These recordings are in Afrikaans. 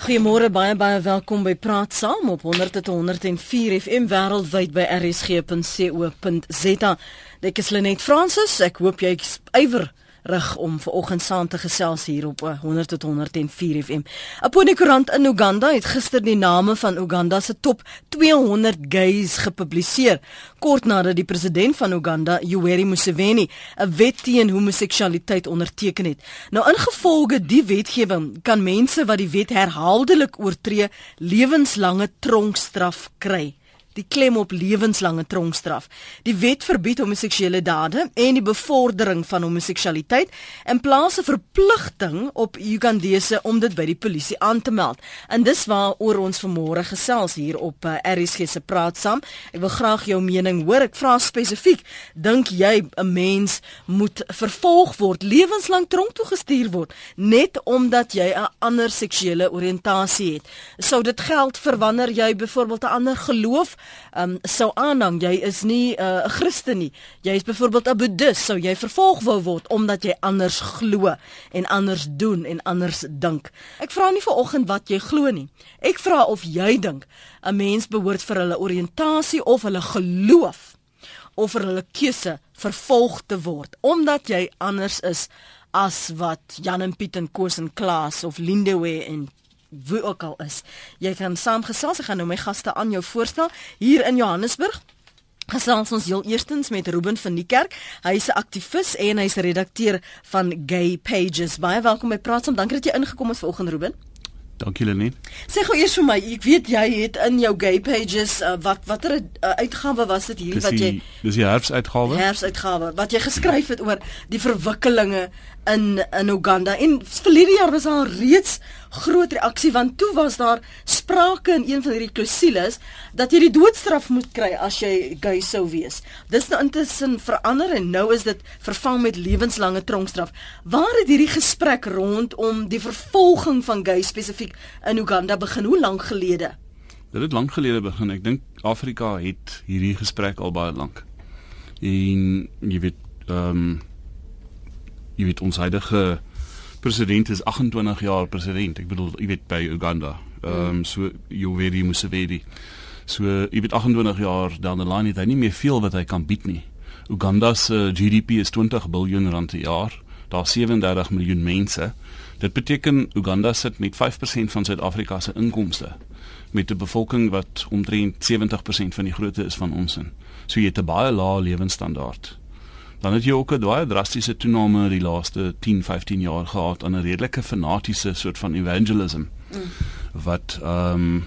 Goeiemôre baie baie welkom by Praat Saam op 100.104 FM wêreldwyd by rsg.co.za. Ek is Lenet Fransis. Ek hoop jy ywer rig om vanoggend saam te gesels hier op 100 tot 104 FM. Apone Koerant in Uganda het gister die name van Uganda se top 200 gays gepubliseer, kort nadat die president van Uganda, Yoweri Museveni, 'n wet teen homoseksualiteit onderteken het. Nou ingevolge die wetgewing kan mense wat die wet herhaaldelik oortree, lewenslange tronkstraf kry die klem op lewenslange tronkstraf. Die wet verbied homoseksuele dade en die bevordering van homoseksualiteit en plaas 'n verpligting op Ugandese om dit by die polisie aan te meld. En dis waaroor ons vanmôre gesels hier op eh, RSG se praat saam. Ek wil graag jou mening hoor. Ek vra spesifiek, dink jy 'n mens moet vervolg word, lewenslang tronk toe gestuur word net omdat jy 'n ander seksuele oriëntasie het? Sou dit geld vir wanneer jy byvoorbeeld 'n ander geloof um, sou aanhang jy is nie uh, 'n uh, Christen nie. Jy is byvoorbeeld 'n Boeddhis, sou jy vervolg wou word omdat jy anders glo en anders doen en anders dink. Ek vra nie vanoggend wat jy glo nie. Ek vra of jy dink 'n mens behoort vir hulle oriëntasie of hulle geloof of vir hulle keuse vervolg te word omdat jy anders is as wat Jan en Piet en Koos en Klaas of Lindewe en wie ook al is. Jy kan saamgesels, ek gaan nou my gaste aan jou voorstel hier in Johannesburg. Gesels ons heel eerstens met Ruben van die Kerk. Hy is 'n aktivis en hy's redakteur van Gay Pages. Baie welkom by Praat saam. Dankie dat jy ingekom het vanoggend Ruben. Dankie Lenet. Sê gou eers vir my, ek weet jy het in jou Gay Pages uh, wat watter uh, uitgawe was dit hierdie wat jy Dis die herfsuitgawe. Herfsuitgawe wat jy geskryf het oor die verwikkelinge in in Uganda. En verlede jaar was daar reeds groot reaksie want toe was daar sprake in een van hierdie klousules dat jy die doodstraf moet kry as jy gay sou wees. Dis nou intussen verander en nou is dit vervang met lewenslange tronkstraf. Waar het hierdie gesprek rondom die vervolging van gay spesifiek in Uganda begin? Hoe lank gelede? Dit het lank gelede begin. Ek dink Afrika het hierdie gesprek al baie lank. En jy weet ehm um, jy weet ons huidige president is 28 jaar president. Ek bedoel, jy weet by Uganda. Ehm um, so Yoweri Museveni. So jy weet 28 jaar down the line het hy nie meer veel wat hy kan bied nie. Uganda se GDP is 20 miljard rand per jaar. Daar 37 miljoen mense. Dit beteken Uganda sit met 5% van Suid-Afrika se inkomste met 'n bevolking wat omtrent 70% van die grootte is van ons in. So jy het 'n baie lae lewensstandaard dan het jy ook 'n baie drastiese toename die laaste 10, 15 jaar gehad aan 'n redelike fanatiese soort van evangelism. Mm. Wat ehm um,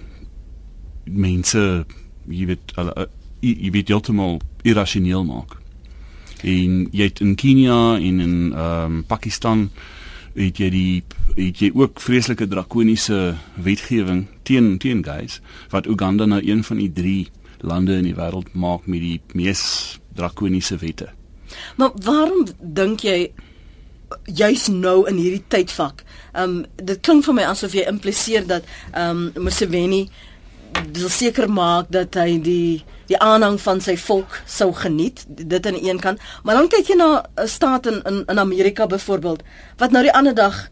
mense jy weet hulle jy weet heeltemal irrasioneel maak. En jy het in Kenia en in ehm um, Pakistan het jy die het jy ook vreeslike drakoniese wetgewing teen teen guys wat Uganda nou een van die 3 lande in die wêreld maak met die mees drakoniese wette. Maar waarom dink jy juis nou in hierdie tydvak? Ehm um, dit klink vir my asof jy impliseer dat ehm um, Museveni wil seker maak dat hy die die aanhang van sy volk sou geniet dit aan die een kant maar dan kyk jy na 'n staat in in in Amerika byvoorbeeld wat nou die ander dag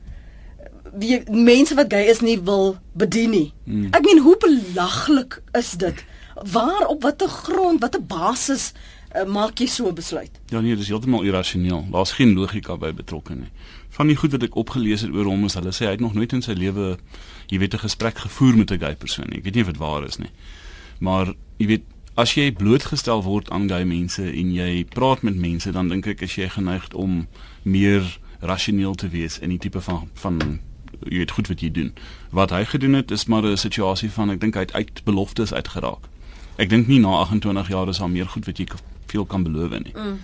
wie mense wat gay is nie wil bedien nie. Hmm. Ek meen hoe belaglik is dit? Waar op watter grond, watter basis uh, maak jy so 'n besluit? Ja nee, dis heeltemal irrasioneel. Daar's geen logika by betrokke nie. Van die goed wat ek opgelees het oor hom is hulle sê hy het nog nooit in sy lewe jy weet 'n gesprek gevoer met 'n gay persoon nie. Ek weet nie of dit waar is nie. Maar jy weet as jy blootgestel word aan gay mense en jy praat met mense dan dink ek as jy geneig om meer rasioneel te wees in die tipe van van jy weet goed wat jy doen. Wat hy gedoen het is maar 'n situasie van ek dink hy het uit beloftes uitgeraak. Ek dink nie na 28 jaar is daar meer goed wat jy veel kan beloof nie. Mm.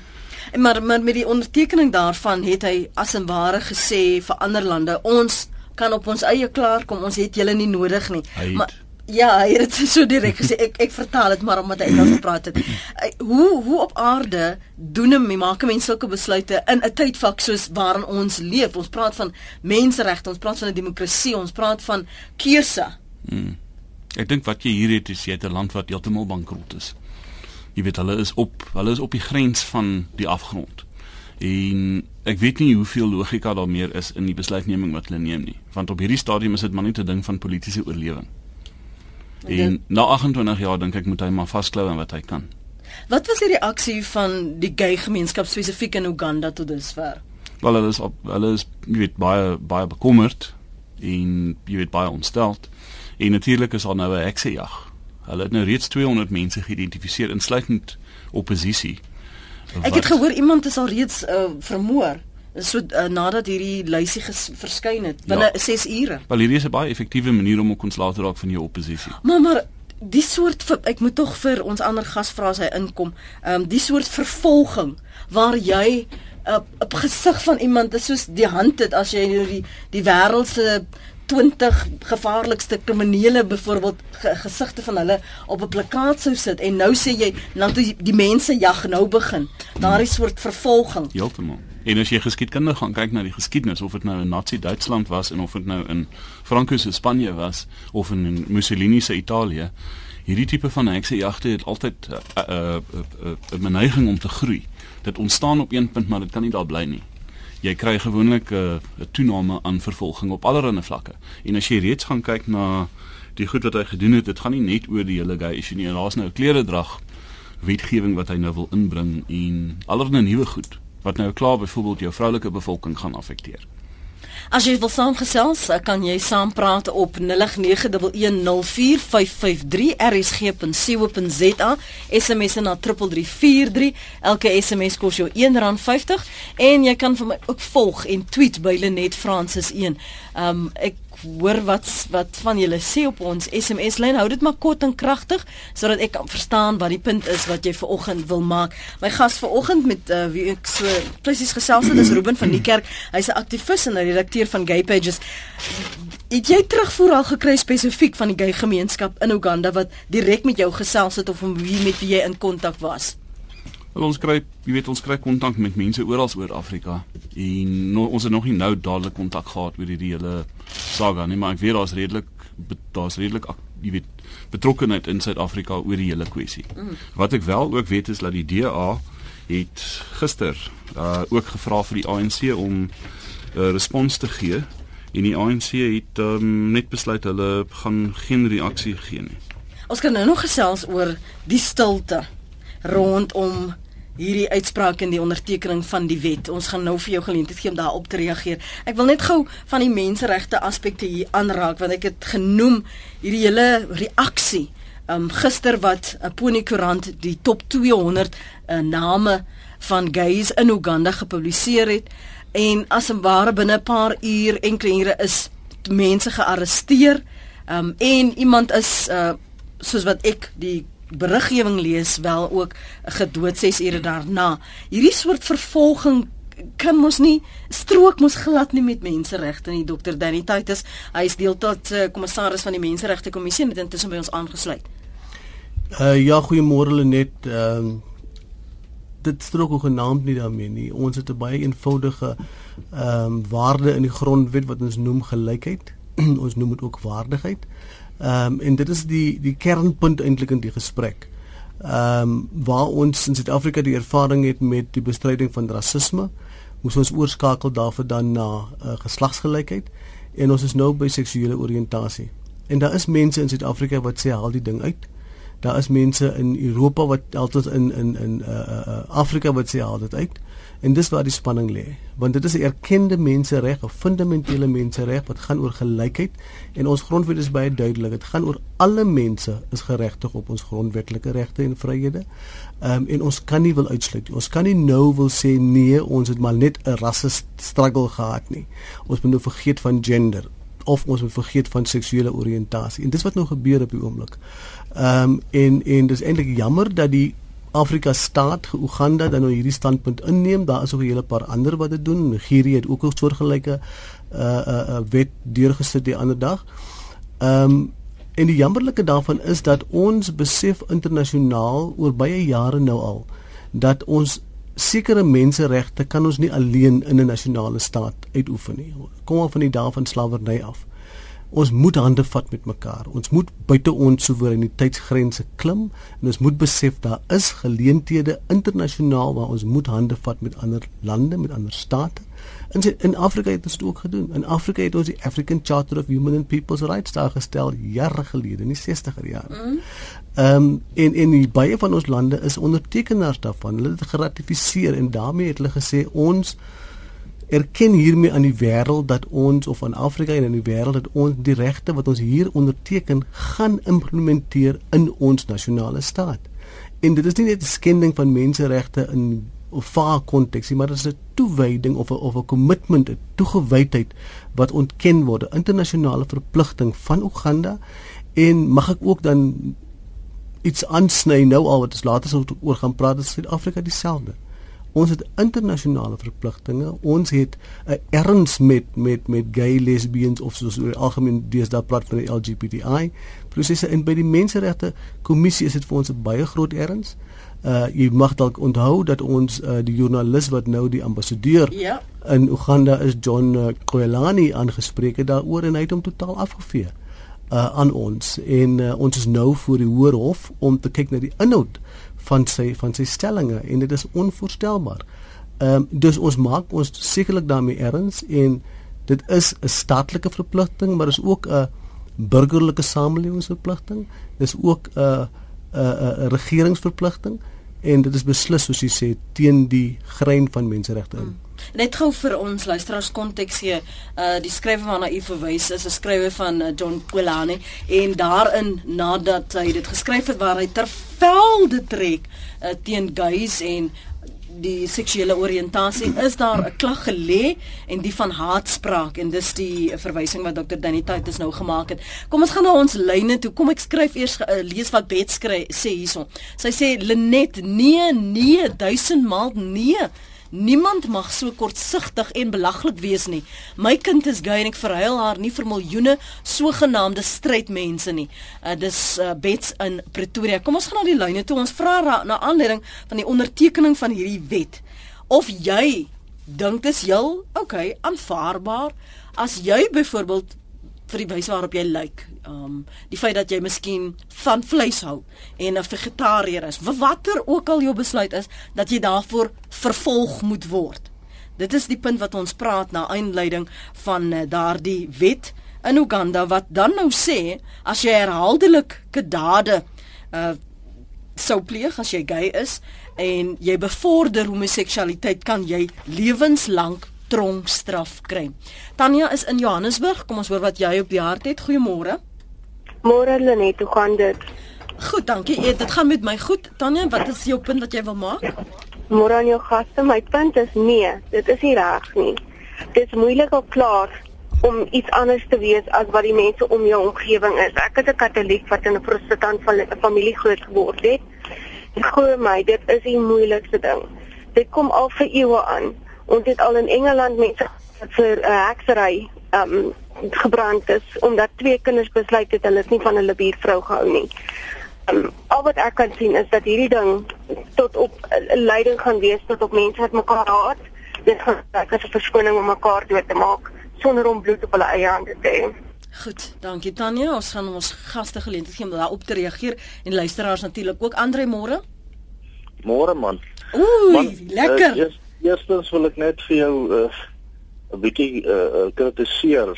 Maar maar met die ondertekening daarvan het hy as 'n ware gesê vir ander lande ons kan op ons eie klaar kom ons het julle nie nodig nie. Maar ja, hy het dit so direk gesê. Ek ek vertaal dit maar omdat hy Engels gepraat het. Hoe hoe op aarde doen 'n maak 'n mens sulke besluite in 'n tydvak soos waarin ons leef? Ons praat van menseregte, ons praat van 'n demokrasie, ons praat van keuse. Hmm. Ek dink wat jy hier het is jy het 'n land wat heeltemal bankrot is jy weet hulle is op hulle is op die grens van die afgrond En ek weet nie hoeveel logika daar meer is in die besluitneming wat hulle neem nie, want op hierdie stadium is dit maar net 'n ding van politieke oorlewing. En na 28 jaar dink ek moet hy maar vasklou aan wat hy kan. Wat was die reaksie van die gay gemeenskap spesifiek in Uganda tot dusver? Wel hulle is op, hulle is jy weet baie baie bekommerd en jy weet baie ontsteld. En natuurlik is daar nou 'n heksejag. Hulle het nou reeds 200 mense geïdentifiseer insluitend oppositie. Ek het gehoor iemand is al reeds uh, vermoor so uh, nadat hierdie lysie verskyn het binne ja. 6 ure. Wel hierdie is 'n baie effektiewe manier om ook ontslae te raak van jou oppositie. Maar maar die soort ek moet tog vir ons ander gas vra as hy inkom. Ehm um, die soort vervolging waar jy uh, op gesig van iemand is soos die hand het as jy die die wêreld se 20 gevaarlikste kriminele byvoorbeeld ge, gesigte van hulle op 'n plakkaat sou sit en nou sê jy nou die, die mense jag nou begin. Daardie soort vervolging. Heeltemal. En as jy geskiedkundig gaan kyk na die geskiedenis of dit nou in Nazi Duitsland was en of dit nou in Frankrike se Spanje was of in Mussolini se Italië, hierdie tipe van heksejagte het altyd 'n uh, uh, uh, uh, 'n neiging om te groei. Dit ontstaan op een punt maar dit kan nie daar bly nie jy kry gewoonlik 'n uh, toename aan vervolging op allerlei vlakke. En as jy reeds gaan kyk na die goed wat hy gedoen het, dit gaan nie net oor die hele gay issue nie. Daar's nou 'n kleredrag wetgewing wat hy nou wil inbring en allerlei nuwe goed wat nou klaar byvoorbeeld jou vroulike bevolking gaan affekteer. As jy wil saamgesels, eh, kan jy saampraat op 0891104553 rsg.co.za. SMS na 3343. Elke SMS kos jou R1.50 en jy kan vir my ook volg en tweet by Lenet Francis 1. Um ek hoor wat wat van julle sê op ons SMS lyn. Hou dit maar kort en kragtig sodat ek kan verstaan wat die punt is wat jy ver oggend wil maak. My gas ver oggend met uh, wie ek so presies gesels het is Ruben van die kerk. Hy's 'n aktivis en 'n redakteur van Gay Pages. Het jy terugvoer al gekry spesifiek van die gay gemeenskap in Uganda wat direk met jou gesels het of wie met wie jy in kontak was? Wel ons kry, jy weet ons kry kontak met mense oral oor Afrika en no, ons het nog nie nou dadelik kontak gehad oor hierdie hele saga nie, maar ek weet daar's redelik daar's redelik jy weet betrokkenheid in Suid-Afrika oor die hele kwessie. Mm. Wat ek wel ook weet is dat die DA het gister uh, ook gevra vir die ANC om 'n uh, respons te gee en die ANC het um, net besluit hulle gaan geen reaksie gee nie. Ons kan nou nog gesels oor die stilte rondom hierdie uitspraak en die ondertekening van die wet. Ons gaan nou vir jou geleentheid gee om daarop te reageer. Ek wil net gou van die menseregte aspekte hier aanraak want ek het genoem hierdie hele reaksie. Um gister wat 'n Pony Koerant die top 200 uh, name van gays in Uganda gepubliseer het en as 'n ware binne 'n paar uur enkele ure is mense gearresteer. Um en iemand is uh soos wat ek die beriggewing lees wel ook gedood 6 ure daarna. Hierdie soort vervolging kan mos nie strook mos glad nie met menseregte nie. Dr. Danny Titus, hy is deel tot uh, kommissaris van die Menseregte Kommissie en dit intussen by ons aangesluit. Uh ja, goeiemôre net. Ehm uh, dit strook ook genaamd nie daarmee nie. Ons het 'n baie eenvoudige ehm um, waarde in die grondwet wat ons noem gelykheid. ons noem dit ook waardigheid. Ehm um, en dit is die die kernpunt eintlik in die gesprek. Ehm um, waar ons in Suid-Afrika die ervaring het met die bestryding van rasisme, moes ons oorskakel daarvoor dan na uh, geslagsgelykheid en ons is nou by seksuele oriëntasie. En daar is mense in Suid-Afrika wat sê haal die ding uit. Daar is mense in Europa wat altyd in in in uh, uh, Afrika wat sê haal dit uit. En dis waar die spanning lê, want dit is 'n erkende mensereg, 'n fundamentele mensereg wat gaan oor gelykheid en ons grondwet is baie duidelik. Dit gaan oor alle mense is geregtig op ons grondwetlike regte en vryhede. Ehm um, en ons kan nie wil uitsluit nie. Ons kan nie nou wil sê nee, ons het maar net 'n rasse struggle gehad nie. Ons moet nou vergeet van gender of ons moet vergeet van seksuele oriëntasie. En dis wat nou gebeur op die oomblik. Ehm um, en en dis eintlik jammer dat die Afrika staat Uganda dan nou hierdie standpunt inneem. Daar is ook 'n hele paar ander wat dit doen. Nigerië het ook 'n soortgelyke uh uh, uh wet deurgesit die ander dag. Ehm um, en die jammerlike daarvan is dat ons besef internasionaal oor baie jare nou al dat ons sekere menseregte kan ons nie alleen in 'n nasionale staat uitoefen nie. Kom al van die dae van slawerny af. Ons moet hande vat met mekaar. Ons moet buite ons soewereiniteitsgrense klim en ons moet besef daar is geleenthede internasionaal waar ons moet hande vat met ander lande, met ander state. En in Afrika het ons dit ook gedoen. In Afrika het ons die African Charter of Human and People's Rights daar gestel jare gelede, in die 60er jare. Mm. Ehm um, en en die baie van ons lande is ondertekenaars daarvan. Hulle het geratifiseer en daarmee het hulle gesê ons erken hiermee aan die wêreld dat ons of aan Afrika en aan die wêreld dat ons die regte wat ons hier onderteken gaan implementeer in ons nasionale staat. En dit is nie net 'n skending van menseregte in 'n vaar konteks nie, maar dit is 'n toewyding of 'n of 'n kommitment, 'n toegewydheid wat ontken word, 'n internasionale verpligting van Uganda en mag ek ook dan iets aansny nou al wat ons later sou oor gaan praat, is Suid-Afrika dieselfde. Ons het internasionale verpligtinge. Ons het 'n erns met met met gay lesbians of soos oor algemeen deesdae praat van die LGBTI prosesse en by die menseregte kommissie is dit vir ons 'n baie groot erns. Uh jy mag dalk onthou dat ons uh, die joernalis wat nou die ambassadeur ja. in Uganda is John uh, Koelani aangespreek het daaroor en hy het hom totaal afgevee uh aan ons en uh, ons is nou voor die hoër hof om te kyk na die inhoud van sy van sy stellings en dit is onvoorstelbaar. Ehm um, dus ons maak ons sekerlik daarmee erns en dit is 'n staatelike verpligting, maar is ook 'n burgerlike samelewingsverpligting. Dis ook 'n 'n 'n regeringsverpligting en dit is beslis soos jy sê teen die grein van menseregte in. Hmm. Net gou vir ons luisteraars konteks gee, uh die skrywer waarna u verwys is 'n skrywer van uh, John Quilani en daarin nadat hy dit geskryf het waar hy tervelde trek uh, teen gays en die seksuele oriëntasie is daar 'n klag gelê en die van haatspraak en dis die verwysing wat Dr. Danny Titus nou gemaak het. Kom ons gaan na ons lyne toe. Kom ek skryf eers uh, lees wat Bet skryf sê hierson. Sy sê Lenet nee nee duisend maal nee. Niemand mag so kortsigtig en belaglik wees nie. My kind is gay en ek verhuil haar nie vir miljoene sogenaamde strydmense nie. Uh, dis uh, Bets in Pretoria. Kom ons gaan na die lyne toe. Ons vra na aanleiding van die ondertekening van hierdie wet. Of jy dink dit is heel okay, aanvaarbaar as jy byvoorbeeld vir die wyse waarop jy lyk. Um die feit dat jy miskien van vleis hou en 'n vegetariër is, watter ook al jou besluit is, dat jy daarvoor vervolg moet word. Dit is die punt wat ons praat na aanleiding van uh, daardie wet in Uganda wat dan nou sê as jy herhaaldelik kedade uh sou pleeg as jy gay is en jy bevorder homoseksualiteit kan jy lewenslank tronkstraf kry. Tanya is in Johannesburg. Kom ons hoor wat jy op die hart het. Goeiemôre. Môre Lenet, hoe gaan dit? Goed, dankie. Ja, dit gaan met my goed. Tanya, wat is jou punt wat jy wil maak? Môre aan jou gaste, my punt is nee, dit is nie reg nie. Dit is moeilik om klaar om iets anders te wees as wat die mense om jou omgewing is. Ek is 'n Katoliek wat in 'n protestant familie groot geword het. En glo my, dit is die moeilikste ding. Dit kom al vir eeue aan. Ons het al in Engeland mense vir 'n uh, heksery um gebrand is omdat twee kinders besluit het hulle is nie van hulle buurvrou gehou nie. Um al wat ek kan sien is dat hierdie ding tot op 'n uh, leiding gaan wees tot op mense wat mekaar haat. Dit gaan ek as 'n verskoning om mekaar dood te maak sonder om bloed op hulle eie hande te hê. Goed, dankie Tanya. Ons gaan ons gaste geleentheid gee om daarop te reageer en luisteraars natuurlik ook. Andre môre. Môre man. Ooh, man, lekker. Uh, Eerstens wil ek net vir jou 'n uh, bietjie uh, kritiseer,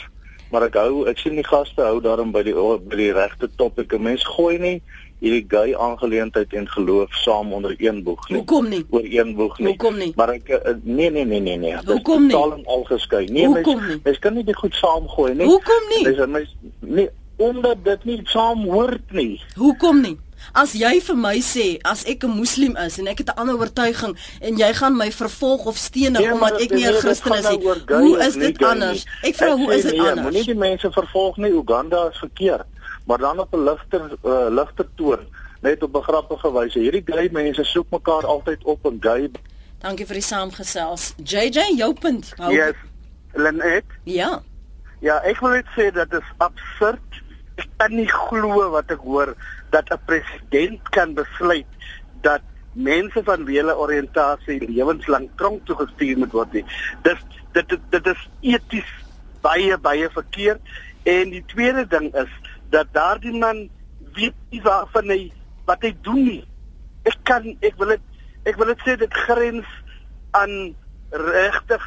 maar ek hou ek sien die gaste hou daarom by die by die regte topik. 'n Mens gooi nie hierdie gay aangeleentheid en geloof saam onder een boeg nie. Hoekom nie? Oor een boeg nie. Hoekom nie? Maar ek uh, nee nee nee nee nee. Hoekom nie? Totaal en al geskei. Nee, Hoekom mens, mens kan nie dit goed saamgooi nie. Hoekom nie? Dis mens nee omdat dit nie saam hoort nie. Hoekom nie? As jy vir my sê as ek 'n moslim is en ek het 'n ander oortuiging en jy gaan my vervolg of stenig nee, omdat ek nie 'n Christen is nie, hoe is dit anders? Ek vra hoe is dit nee, anders? Moenie die mense vervolg nie. Uganda is verkeerd. Maar dan op 'n ligter uh, ligter toon, net op 'n grappige wyse. Hierdie gay mense soek mekaar altyd op en gay. Dankie vir die saamgesels. JJ, jou punt. Hou. Yes. Lenet? Ja. Ja, ek wil net sê dat dit absurd ek kan nie glo wat ek hoor dat 'n president kan besluit dat mense van wiele oriëntasie lewenslank tronk toegestuur moet word nie. Dis dit dit, dit is eties baie baie verkeerd En die tweede ding is dat daardie man weet nie waarvan hy wat hy doen nie. Ek kan ek wil dit ek wil dit sê dit grens aan regtig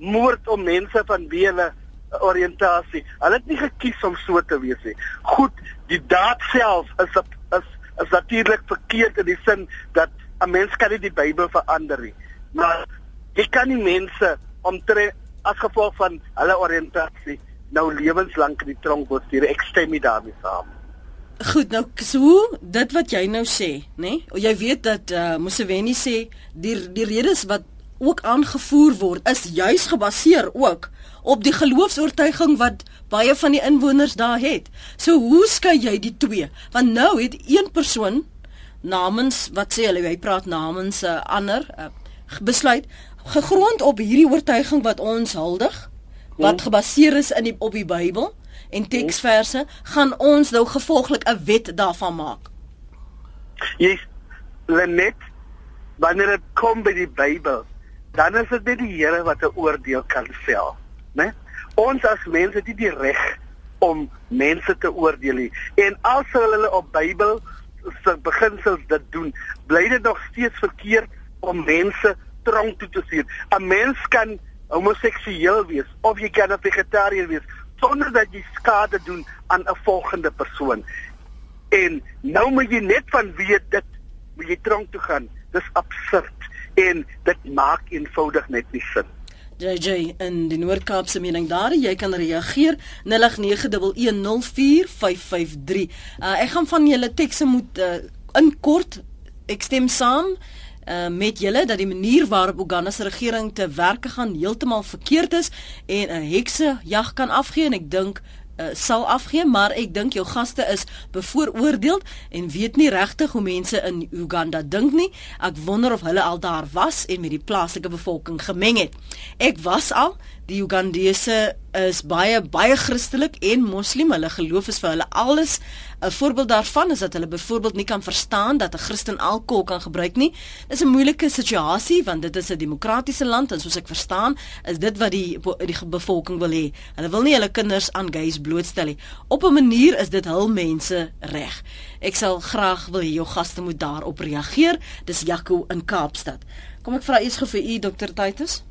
moord om mense van wie hulle oriëntasie. Hulle het nie gekies om so te wees nie. Goed, die daad self is is is natuurlik verkeerd in die sin dat 'n mens kan nie die Bybel verander nie. Maar jy kan nie mense omtrent as gevolg van hulle oriëntasie nou lewenslank in die tronk wil stuur. Ek stem nie daarmee saam. Goed, nou so dit wat jy nou sê, nê? Nee? Jy weet dat uh, Museveni sê die die redes wat ook aangevoer word is juis gebaseer ook op die geloofs-oortuiging wat baie van die inwoners daar het. So hoe skei jy die twee? Want nou het een persoon namens wat sê hulle hy praat namens 'n uh, ander uh, besluit gegrond op hierdie oortuiging wat ons huldig wat hmm. gebaseer is in die op die Bybel en teksverse gaan ons nou gevolglik 'n wet daarvan maak. Jy Lenet wanneer dit kom by die Bybel dan is dit net die Here wat 'n oordeel kan vel né? Ons as mense het nie die reg om mense te oordeel nie. En as hulle op Bybel se beginsels dit doen, bly dit nog steeds verkeerd om mense tronk toe te stuur. 'n Mens kan homoseksueel wees of jy kan 'n vegetariër wees sonder dat jy skade doen aan 'n volgende persoon. En nou moet jy net van weet dit moet jy tronk toe gaan. Dis absurd en dit maak eenvoudig net nie sin. JJ in die Noord-Kaapse mening daar jy kan reageer 0891104553. Uh, ek gaan van julle tekste moet uh, in kort ek stem saam uh, met julle dat die manier waarop Uganda se regering te werk gaan heeltemal verkeerd is en 'n hekse jag kan afgee en ek dink uh, sal afgee, maar ek dink jou gaste is bevooroordeel en weet nie regtig hoe mense in Uganda dink nie. Ek wonder of hulle al daar was en met die plaaslike bevolking gemeng het. Ek was al die Ugandese is baie baie Christelik en moslim. Hulle geloof is vir hulle alles. 'n Voorbeeld daarvan is dat hulle byvoorbeeld nie kan verstaan dat 'n Christen alkohol kan gebruik nie. Dis 'n moeilike situasie want dit is 'n demokratiese land en soos ek verstaan, is dit wat die die bevolking wil hê. Hulle wil nie hulle kinders aan gays blootstel nie. Op 'n manier is dit hul mense reg. Ek sal graag wil hê jou gaste moet daarop reageer. Dis Jaco in Kaapstad. Kom ek vra eers gou vir u Dr. Titus.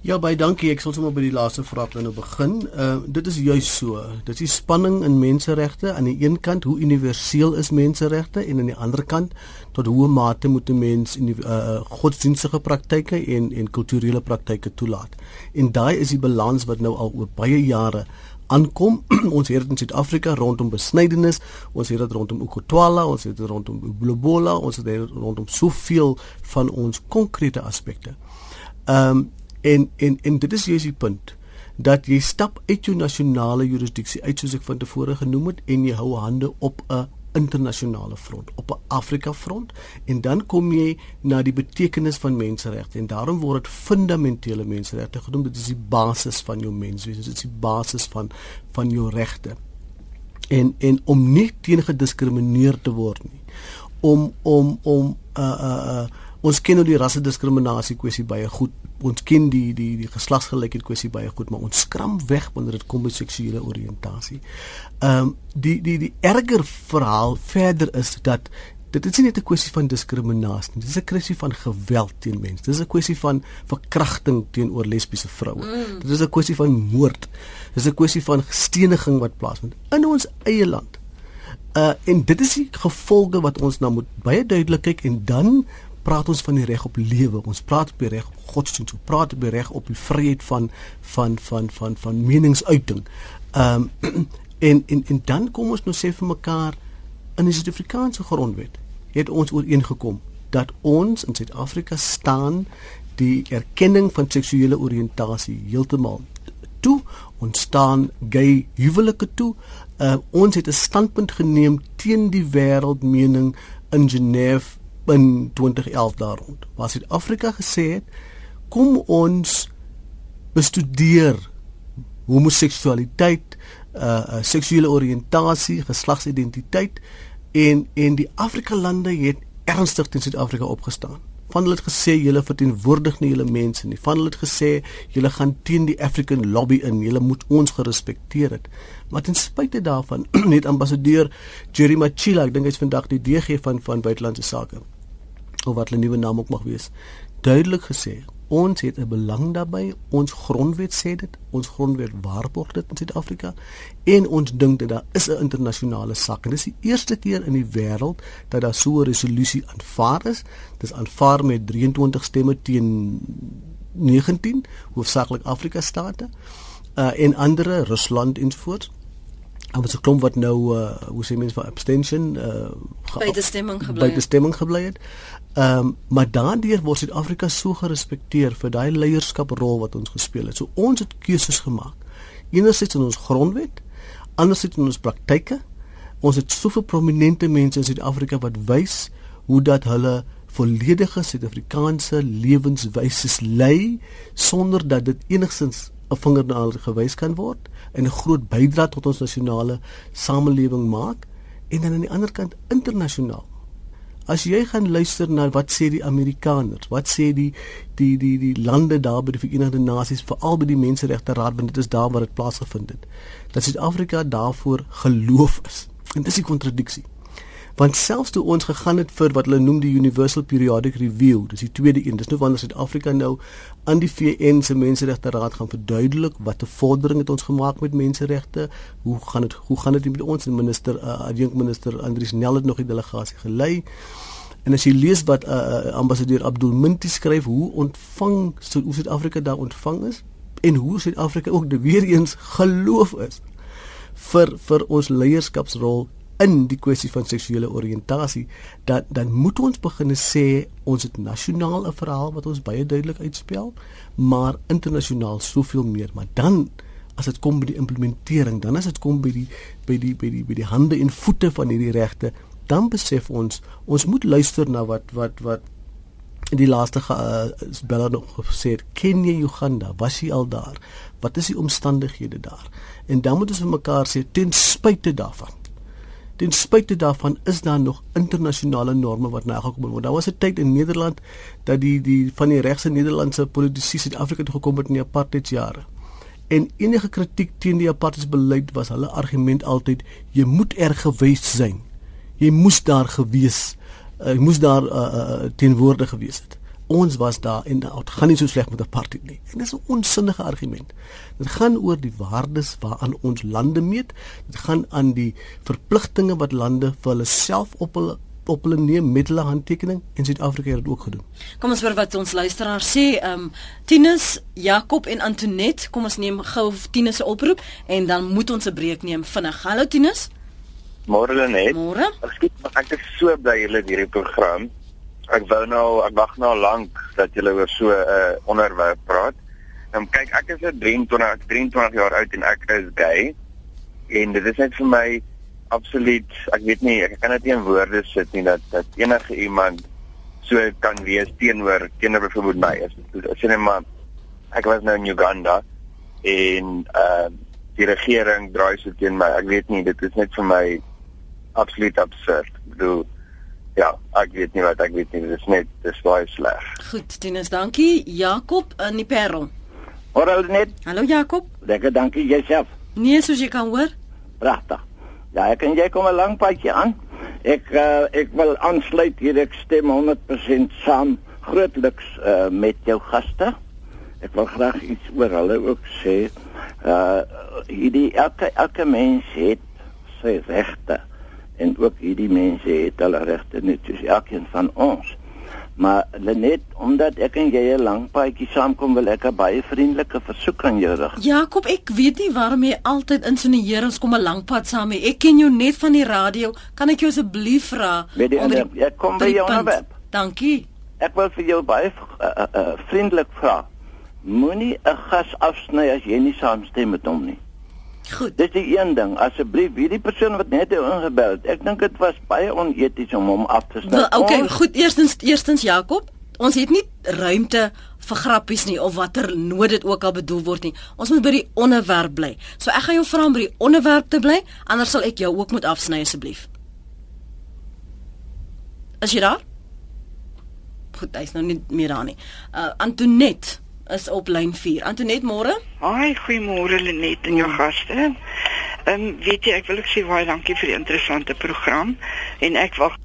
Ja, baie dankie. Ek sal sommer by die laaste vraag nou begin. Uh dit is juis so. Dit is spanning in menseregte aan die een kant hoe universeel is menseregte en aan die ander kant tot hoe mate moet 'n mens in die uh godsdienstige praktyke en en kulturele praktyke toelaat. En daai is die balans wat nou al oor baie jare aankom. ons het dit in Suid-Afrika rondom besnydenis, ons het dit rondom Ukotwala, ons het dit rondom Blobola, ons het dit rondom soveel van ons konkrete aspekte. Ehm um, En en en dit is juist die punt dat jy stap uit jou nasionale jurisdiksie uit soos ek van tevore genoem het en jy hou hande op 'n internasionale front, op 'n Afrika front en dan kom jy na die betekenis van menseregte en daarom word dit fundamentele menseregte genoem. Dit is die basis van jou menswees, dit is die basis van van jou regte. En en om nie teen gediskrimineer te word nie. Om om om uh uh, uh ons ken nou die rasse diskriminasie kwessie baie goed. Ons ken die die die geslagsgelykheid kwessie baie goed, maar ons skram weg wanneer dit kom by seksuele oriëntasie. Ehm um, die die die erger verhaal verder is dat dit is nie net 'n kwessie van diskriminasie nie. Dit is 'n kwessie van geweld teen mense. Dit is 'n kwessie van verkrachting teenoor lesbiese vroue. Mm. Dit is 'n kwessie van moord. Dit is 'n kwessie van gesteniging wat plaasvind in ons eie land. Uh en dit is die gevolge wat ons nou moet baie duidelik kyk en dan praat ons van die reg op lewe. Ons praat op die reg op godsdienst. Ons praat op die reg op die vryheid van van van van van meningsuiting. Ehm um, en en en dan kom ons nou sê vir mekaar in die Suid-Afrikaanse grondwet het ons ooreengekom dat ons in Suid-Afrika staan die erkenning van seksuele oriëntasie heeltemal toe ons staan gay huwelike toe uh, ons het 'n standpunt geneem teen die wêreldmening in Genève in 2011 daar rond. Waar Suid-Afrika gesê het kom ons bestudeer homoseksualiteit, uh, uh seksuele oriëntasie, geslagsidentiteit en en die Afrika lande het ernstig teen Suid-Afrika opgestaan Van hulle het gesê julle verteenwoordig nie julle mense nie. Van hulle het gesê julle gaan teen die African lobby in. Julle moet ons gerespekteer het. Maar ten spyte daarvan het ambassadeur Jerry Machila, ek dink hy's vandag die DG van van buitelandse sake of wat hulle nuwe naam ook mag wees, duidelik gesê ons het 'n belang daarbey. Ons grondwet sê dit. Ons grondwet waarborg dit in Suid-Afrika en ons dink dat daar is 'n internasionale sak en dis die eerste keer in die wêreld dat daar so 'n resolusie aanvaar is. Dit is aanvaar met 23 stemme teen 19 hoofsaaklik Afrika state uh, en ander Rusland ensovoorts. En wat se klomp wat nou uh, hoe sê mense vir abstention uh, by die stemming gebly by die stemming gebly het. Ehm um, maar daardeur word Suid-Afrika so gerespekteer vir daai leierskaprol wat ons gespeel het. So ons het keuses gemaak. Enerzijds in ons grondwet, anderzijds in ons praktyke. Ons het soveel prominente mense in Suid-Afrika wat wys hoe dat hulle volledige Suid-Afrikaanse lewenswyse lei sonder dat dit enigsins 'n vinger na hulle gewys kan word en 'n groot bydrae tot ons nasionale samelewing maak en dan aan die ander kant internasionaal As jy gaan luister na wat sê die Amerikaners, wat sê die die die die lande daar by die Verenigde Nasies, veral by die Menseregte Raad, want dit is daar waar dit plaasgevind het. Dat Suid-Afrika daarvoor geloof is. En dis die kontradiksie. Want selfs toe ons gegaan het vir wat hulle noem die Universal Periodic Review, dis die tweede een, dis nou wanneer Suid-Afrika nou aan die VN se Menseregte Raad gaan verduidelik wat 'n vordering het ons gemaak met menseregte, hoe gaan dit hoe gaan dit met ons minister uh, adjunk minister Andries Nel het nog die delegasie gelei. En as jy lees wat uh, uh, ambassadeur Abdul Minti skryf hoe ontvang Suid-Afrika daar ontvang is en hoe Suid-Afrika ook weer eens geloof is vir vir ons leierskapsrol in die kwessie van seksuele oriëntasie dat dan moet ons begin sê ons het nasionaal 'n verhaal wat ons baie duidelik uitspel maar internasionaal soveel meer. Maar dan as dit kom by die implementering dan as dit kom by die by die by die by die hande en voete van hierdie regte dan besef ons ons moet luister na wat wat wat in die laaste uh, bella nog gesê het Kenia Uganda was hy al daar? Wat is die omstandighede daar? En dan moet ons vir mekaar sê ten spyte daarvan ten spyte daarvan is daar nog internasionale norme wat nagekom word. Daar was 'n tyd in Nederland dat die die van die regse Nederlandse politici Suid-Afrika toe gekom het in die apartheidsjare. En enige kritiek teen die apartheidsbeleid was hulle argument altyd jy moet erg gewees sein. Jy moes daar gewees, uh, jy moes daar uh, uh, teenwoordig gewees het ons was daar en dit gaan nie so sleg met party nie. En dis 'n onsinnige argument. Dit gaan oor die waardes waaraan ons lande meet. Dit gaan aan die verpligtinge wat lande vir hulle self op hulle op hulle neem met hulle handtekening en Suid-Afrika het dit ook gedoen. Kom ons hoor wat ons luisteraar sê. Ehm um, Tinus, Jakob en Antonet, kom ons neem gou Tinus se oproep en dan moet ons 'n breek neem vinnig. Hallo Tinus. Môre net. Môre. Ek, ek is so bly julle het hierdie program ek wou nou ek wag nou lank dat julle oor so 'n uh, onderwerp praat. Nou kyk, ek is 'n 23 ek 23 jaar oud en ek is gay. En dit is net vir my absoluut, ek weet nie, ek kan dit nie in woorde sit nie dat dat enige iemand so kan wees teenoor teenoor byvoorbeeld my. As jy net maar ek was nou in Uganda en uh die regering draai so teen my. Ek weet nie, dit is net vir my absoluut absurd. Ek bedoel ja, ek weet nie wat ek weet nie, dit is net dis baie sleg. Goed, Tinus, dankie. Jakob in die Parel. Hoor net. Hallo Jakob. Lekker, dankie jouself. Nee, soos jy kan hoor. Pragtig. Ja, ek en jy kom 'n lang padjie aan. Ek uh, ek wil aansluit hier ek stem 100% saam grootliks uh, met jou gaste. Ek wil graag iets oor hulle ook sê. Uh hierdie elke elke mens het sy regte en ook hierdie mense het hulle regte net soos elkeen van ons. Maar net omdat ek en jy 'n lang paadjie saamkom wil ek 'n baie vriendelike versoek aan jou rig. Jakob, ek weet nie waarom jy altyd insinueer ons kom 'n lang pad saam nie. Ek ken jou net van die radio. Kan ek jou asseblief vra? Ek kom by jou op web. Dankie. Ek wil vir jou baie uh, uh, vriendelik vra. Moenie 'n gas afsny as jy nie saamstem met hom nie. Goed. Dis die een ding. Asseblief, hierdie persoon wat net ingebel het. Ek dink dit was baie oneties om hom af te sny. Wel, okay, ons... goed. Eerstens, eerstens Jakob, ons het nie ruimte vir grappies nie of watter nood dit ook al bedoel word nie. Ons moet by die onderwerp bly. So ek gaan jou vra om by die onderwerp te bly, anders sal ek jou ook moet afsny asseblief. As jy daar? goed, hy's nou nie meer daar nie. Uh Antoinette is op lyn 4. Antoinette, môre? Haai, goeiemôre Lenet en jou gaste. Ehm um, weet jy, ek wil ook sê baie dankie vir die interessante program en ek wag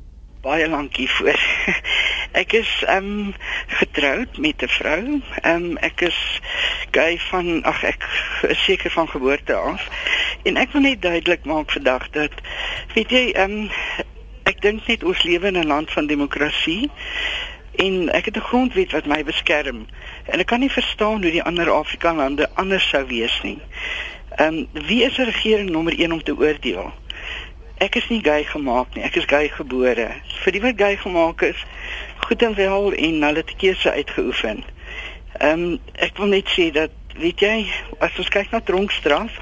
baie lank hiervoor. ek is ehm um, getroud met 'n vrou. Ehm um, ek is gay van ag ek is seker van geboorte af. En ek wil net duidelik maak vandag dat weet jy ehm um, ek dink net ons lewe in 'n land van demokrasie en ek het 'n grondwet wat my beskerm en ek kan nie verstaan hoe die ander Afrika lande anders sou wees nie. Ehm um, wie is die regering nommer 1 om te oordeel? Ek is nie gay gemaak nie, ek is gay gebore. Vir die wat gay gemaak is, goed en wel en hulle het keuse uitgeoefen. Ehm um, ek wil net sê dat weet jy, as ons kyk na dronkstraf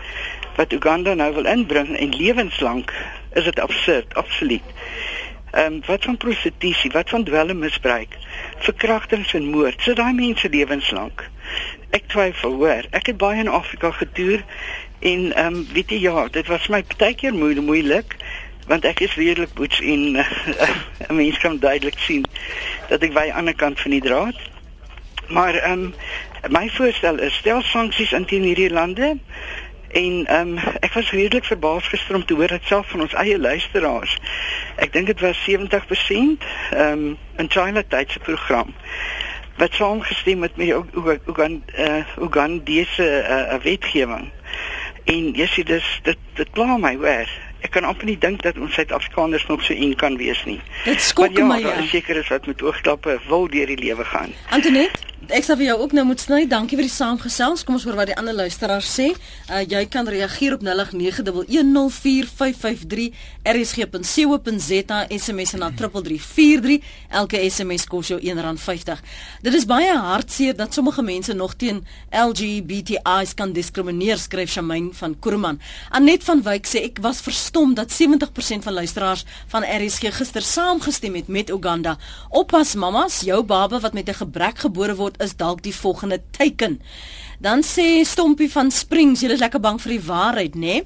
wat Uganda nou wil inbring en lewenslank, is dit absurd, absoluut. Ehm um, wat van prostitusie, wat van dwelmmisbruik, verkrachtings en moord, sit daai mense lewenslank. Ek twyfel hoor. Ek het baie in Afrika getoer en ehm um, weet jy ja, dit was my baie keer moeilik, moeilik want ek is redelik boets en 'n mens kan duidelik sien dat ek by die ander kant van die draad. Maar ehm um, my voorstel is stel sanksies in teen hierdie lande En ehm um, ek was redelik verbaas gister om te hoor dat self van ons eie luisteraars. Ek dink dit was 70% ehm um, in China tyd se program wat saamgestem het met die Ugandese uh, wetgewing. En jy sien dis dit dit pla my hoor. Ek kan amper nie dink dat ons Suid-Afrikaners nog so een kan wees nie. Dit skok ja, my ja. Seker is wat met oogklappe wil deur die lewe gaan. Antoinette Ek sê vir jou ook nou moet sny. Dankie vir die saamgesels. Kom ons hoor wat die ander luisteraars sê. Uh jy kan reageer op 0891104553 rsg.co.za SMS na 3343. Elke SMS kos jou R1.50. Dit is baie hartseer dat sommige mense nog teen LGBTI's kan diskrimineer, skryf Shamaine van Kurman. Anet van Wyk sê ek was verstom dat 70% van luisteraars van RSG gister saamgestem het met Uganda. Oppas mamas, jou baba wat met 'n gebrek gebore word is dalk die volgende teken. Dan sê Stompie van Springs, jy is lekker bang vir die waarheid, né? Nee?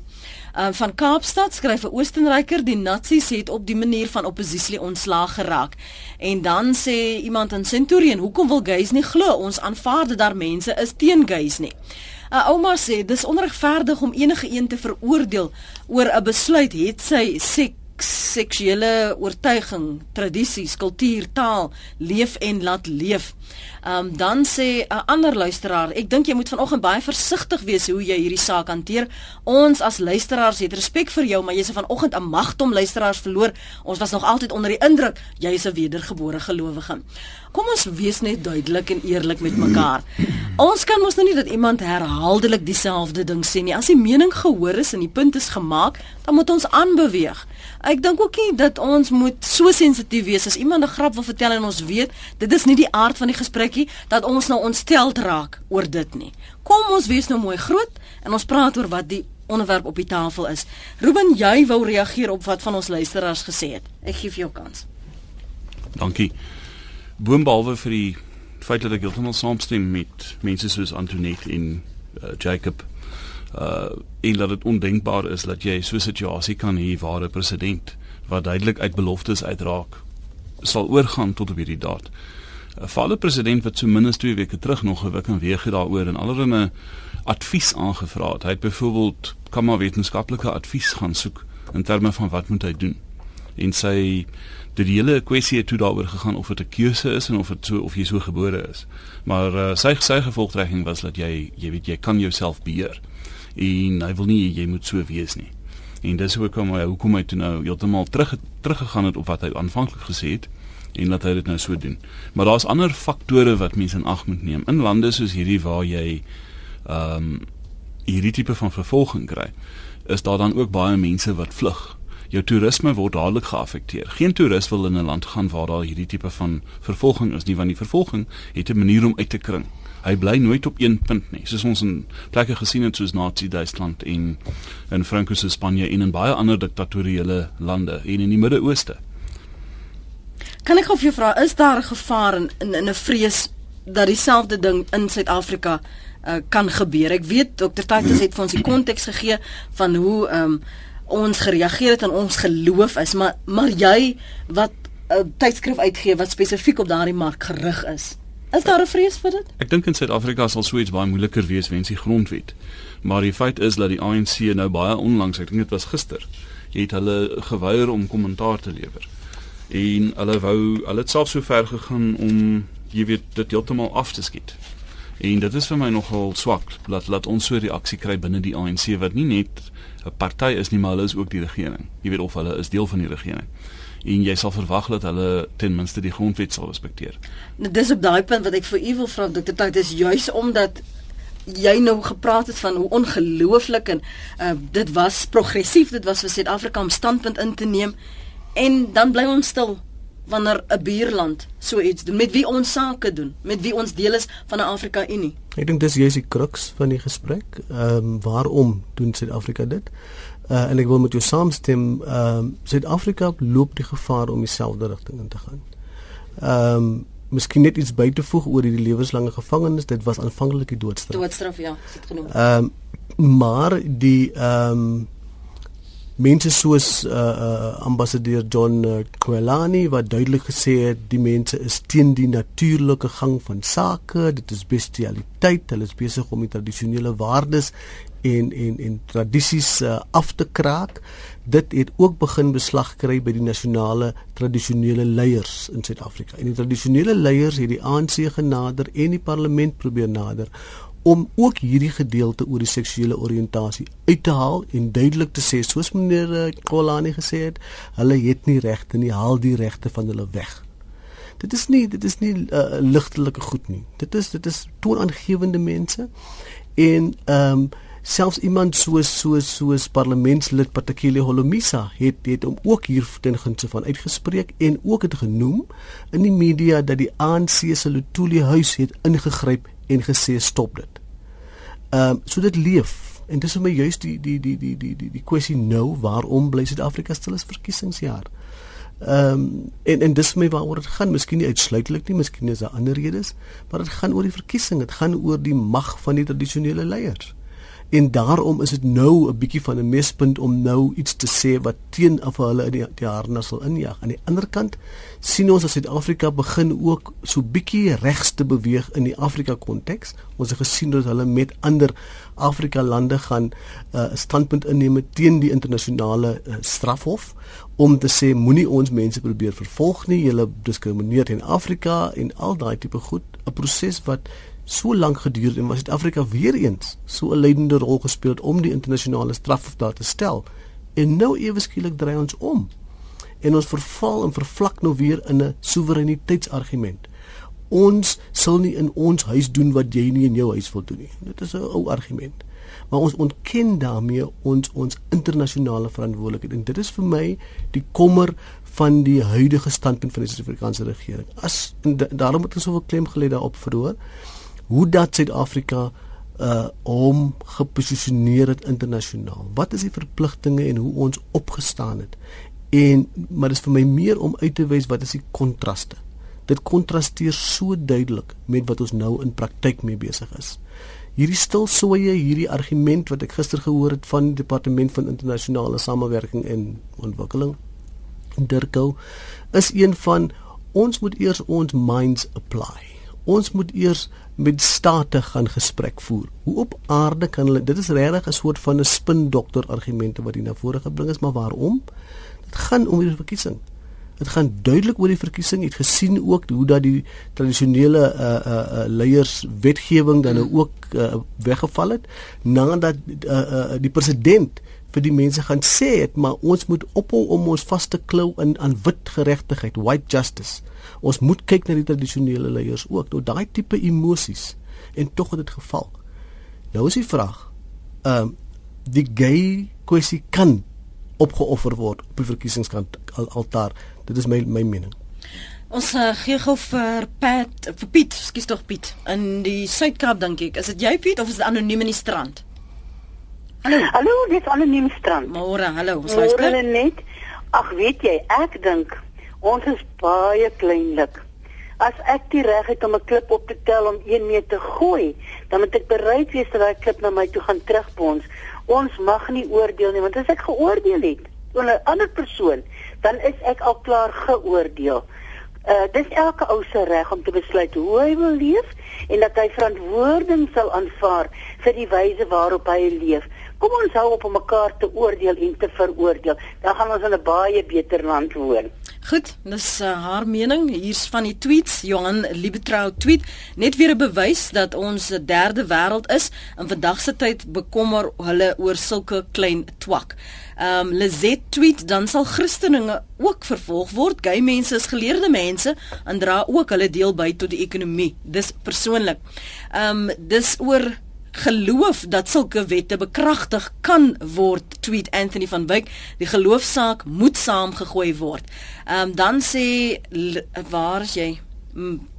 Uh, van Kaapstad skryf 'n Oostenryker die Nazis het op die manier van oppositie ontslaag geraak. En dan sê iemand in Centurion, hoekom wil gays nie glo ons aanvaar dat daar mense is teen gays nie? 'n uh, Ouma sê dis onregverdig om enige een te veroordeel oor 'n besluit het sy sek seksuele oortuiging, tradisies, kultuur, taal leef en laat leef. Um, dan sê 'n ander luisteraar, ek dink jy moet vanoggend baie versigtig wees hoe jy hierdie saak hanteer. Ons as luisteraars het respek vir jou, maar jy's vanoggend 'n magtom luisteraars verloor. Ons was nog altyd onder die indruk jy is 'n wedergebore gelowige. Kom ons wees net duidelik en eerlik met mekaar. Ons kan mos nou nie dat iemand herhaaldelik dieselfde ding sê nie. As die mening gehoor is en die punt is gemaak, dan moet ons aanbeweeg. Ek dink ook nie dat ons moet so sensitief wees as iemand 'n grap wil vertel en ons weet dit is nie die aard van die gesprekkie dat ons nou ontstel raak oor dit nie. Kom ons wees nou mooi groot en ons praat oor wat die onderwerp op die tafel is. Ruben, jy wou reageer op wat van ons luisteraars gesê het. Ek gee vir jou kans. Dankie. Boonbehalwe vir die feit dat ek heeltemal saamstem met mense soos Antoinette en uh, Jacob uh en dat dit ondenkbaar is dat jy so 'n situasie kan hê waar 'n president wat duidelik uit beloftes uitraak sal oorgaan tot op hierdie daad. 'n Valle president wat so minstens 2 weke terug nog gewik en weer gedaaroor en allerlei advies aangevra het. Hy het byvoorbeeld kan maar wetenskaplike advies gaan soek in terme van wat moet hy doen. En sy die hele kwessie het toe daaroor gegaan of dit 'n keuse is en of dit so of jy so gebore is. Maar uh, sy sy gevolgtrekking was dat jy jy weet jy kan jouself beheer en hy wil nie jy moet so wees nie. En dis hoekom hy hoekom hy toe nou heeltemal terug teruggegaan het op wat hy aanvanklik gesê het en laat hy dit nou so doen. Maar daar's ander faktore wat mense in ag moet neem. In lande soos hierdie waar jy ehm um, hierdie tipe van vervolging kry, is daar dan ook baie mense wat vlug. Jou toerisme word dadelik geaffekteer. Geen toerist wil in 'n land gaan waar daar hierdie tipe van vervolging is nie, want die vervolging het 'n manier om uit te kring hy bly nooit op een punt nie. Soos ons in plekke gesien het soos Nazi-Duitsland en in Frankryk, Spanje en in baie ander diktatoriële lande en in die Midde-Ooste. Kan ek gou vir jou vra, is daar 'n gevaar in in 'n vrees dat dieselfde ding in Suid-Afrika uh, kan gebeur? Ek weet Dr. Titus het vir ons die konteks gegee van hoe um, ons gereageer het en ons geloof is, maar maar jy wat 'n tydskrif uitgee wat spesifiek op daardie mark gerig is. Is daar 'n vrees vir dit? Ek dink in Suid-Afrika sal so iets baie moeiliker wees weens die grondwet. Maar die feit is dat die ANC nou baie onlangs, ek dink dit was gister, het hulle geweier om kommentaar te lewer. En hulle wou hulle het self so ver gegaan om jy weet dit heeltemal af te skiet. En dit is vir my nogal swak dat laat ons so 'n reaksie kry binne die ANC wat nie net 'n party is nie, maar hulle is ook die regering. Jy weet of hulle is deel van die regering en jy sal verwag dat hulle ten minste die grondwet sal respekteer. Nou dis op daai punt wat ek vir u wil vra Dr. Tyd is juis omdat jy nou gepraat het van hoe ongelooflik en uh, dit was progressief, dit was vir Suid-Afrika om standpunt in te neem en dan bly ons stil wanneer 'n buurland so iets doen met wie ons sake doen, met wie ons deel is van 'n Afrika Unie. Ek dink dis juist die crux van die gesprek. Ehm um, waarom doen Suid-Afrika dit? Uh, en ek wil met jou saamstem, ehm um, Suid-Afrika loop die gevaar om dieselfde rigting in te gaan. Ehm um, miskien net iets by te voeg oor die lewenslange gevangenis, dit was aanvanklik die doodstraf. Doodstraf ja, dit genoem. Ehm um, maar die ehm um, mense soos uh, uh ambassadeur John uh, Kwelani wat duidelik gesê het die mense is teen die natuurlike gang van sake dit is bestialiteit hulle is besig om die tradisionele waardes en en en tradisies uh, af te kraak dit het ook begin beslag kry by die nasionale tradisionele leiers in Suid-Afrika en die tradisionele leiers het die ANC genader en die parlement probeer nader om ook hierdie gedeelte oor die seksuele oriëntasie uit te haal en duidelik te sê soos meneer eh, Kolani gesê het, hulle het nie regte nie, haal die regte van hulle weg. Dit is nie dit is nie uh, eh, ligtelike goed nie. Dit is dit is toonaangewende mense en ehm um, selfs iemand soos soos soos parlementslid Patakile Holomisa het het hom ook hier ten gunste van uitgespreek en ook het genoem in die media dat die ANC se Lutuli huis het ingegryp en gesê stop dit. Ehm um, so dit leef en dis vir my juist die die die die die die die kwessie nou waarom bly Suid-Afrika stil as verkiesingsjaar. Ehm um, en en dis my waaroor dit gaan, miskien nie uitsluitlik nie, miskien is daar ander redes, maar dit gaan oor die verkiesing, dit gaan oor die mag van die tradisionele leiers en daarom is dit nou 'n bietjie van 'n mespunt om nou iets te sê wat teen af hulle in die, die harnas sal injag. Aan die ander kant sien ons dat Suid-Afrika begin ook so bietjie regs te beweeg in die Afrika konteks. Ons het gesien dat hulle met ander Afrika lande gaan 'n uh, standpunt inneem teen die internasionale uh, strafhof om te sê moenie ons mense probeer vervolg nie, julle diskrimineer in Afrika en al daai tipe goed, 'n proses wat so lank geduur en was Suid-Afrika weer eens so 'n leidende rol gespeel om die internasionale strafhof daar te stel. En nou ewe skielik draai ons om. En ons verval en vervlak nou weer in 'n soewereiniteitsargument. Ons sal nie in ons huis doen wat jy nie in jou huis wil doen nie. Dit is 'n ou argument. Maar ons ontken daarmee ons ons internasionale verantwoordelikheid en dit is vir my die kommer van die huidige standpunt van die Suid-Afrikaanse regering. As daarom het ons soveel klem gelê daarop verhoor hoe dat Suid-Afrika uh hom geposisioneer het internasionaal. Wat is die verpligtinge en hoe ons opgestaan het? En maar dit is vir my meer om uit te wys wat is die kontraste. Dit kontrasteer so duidelik met wat ons nou in praktyk mee besig is. Hierdie stilsoeye, hierdie argument wat ek gister gehoor het van die departement van internasionale samewerking en ontwikkeling Dirko is een van ons moet eers ons minds apply. Ons moet eers met state gaan gesprek voer. Hoe op aarde kan hulle dit is regtig 'n soort van 'n spin dokter argumente wat hier na vore gebring is, maar waarom? Dit gaan om die verkiesing. Dit gaan duidelik oor die verkiesing. Jy het gesien ook hoe dat die tradisionele uh uh, uh leiers wetgewing dan nou ook uh, weggeval het nadat uh, uh die president vir die mense gaan sê het maar ons moet ophou om ons vas te klou in aan wit geregtigheid, white justice. Ons moet kyk na die tradisionele leiers ook nou daai tipe emosies en tog het dit geval. Nou is die vraag ehm uh, die gay kwessie kan opgeoffer word op die verkiesingskant al altaar. Dit is my my mening. Ons uh, gee gou vir Pat vir Piet, skus tog Piet. In die Suid-Kaap dink ek. Is dit jy Piet of is dit anoniem in die strand? Hallo. Hallo, dis anoniem strand. Môre, hallo. Ons luister. Môre net. Ag, weet jy, ek dink Ons is baie kleinlik. As ek die reg het om 'n klip op te tel om 1 meter te gooi, dan moet ek bereid wees dat daai klip na my toe gaan terugbons. Ons mag nie oordeel nie, want as ek geoordeel het, oor 'n ander persoon, dan is ek al klaar geoordeel. Uh dis elke ou se reg om te besluit hoe hy wil leef en dat hy verantwoording sal aanvaar vir die wyse waarop hy leef. Kom ons hou op om mekaar te oordeel en te veroordeel. Dan gaan ons in 'n baie beter land woon. Goed, dis uh, haar mening. Hier's van die tweets. Johan Liebetrou tweet net weer 'n bewys dat ons 'n derde wêreld is. In vandag se tyd bekommer hulle oor sulke klein twak. Ehm um, Lizet tweet dan sal Christeninge ook vervolg word. Gay mense is geleerde mense en dra ook hulle deel by tot die ekonomie. Dis persoonlik. Ehm um, dis oor geloof dat sulke wette bekragtig kan word tweet Anthony van Wyk. Die geloofsaak moet saamgegooi word. Ehm um, dan sê waar is jy?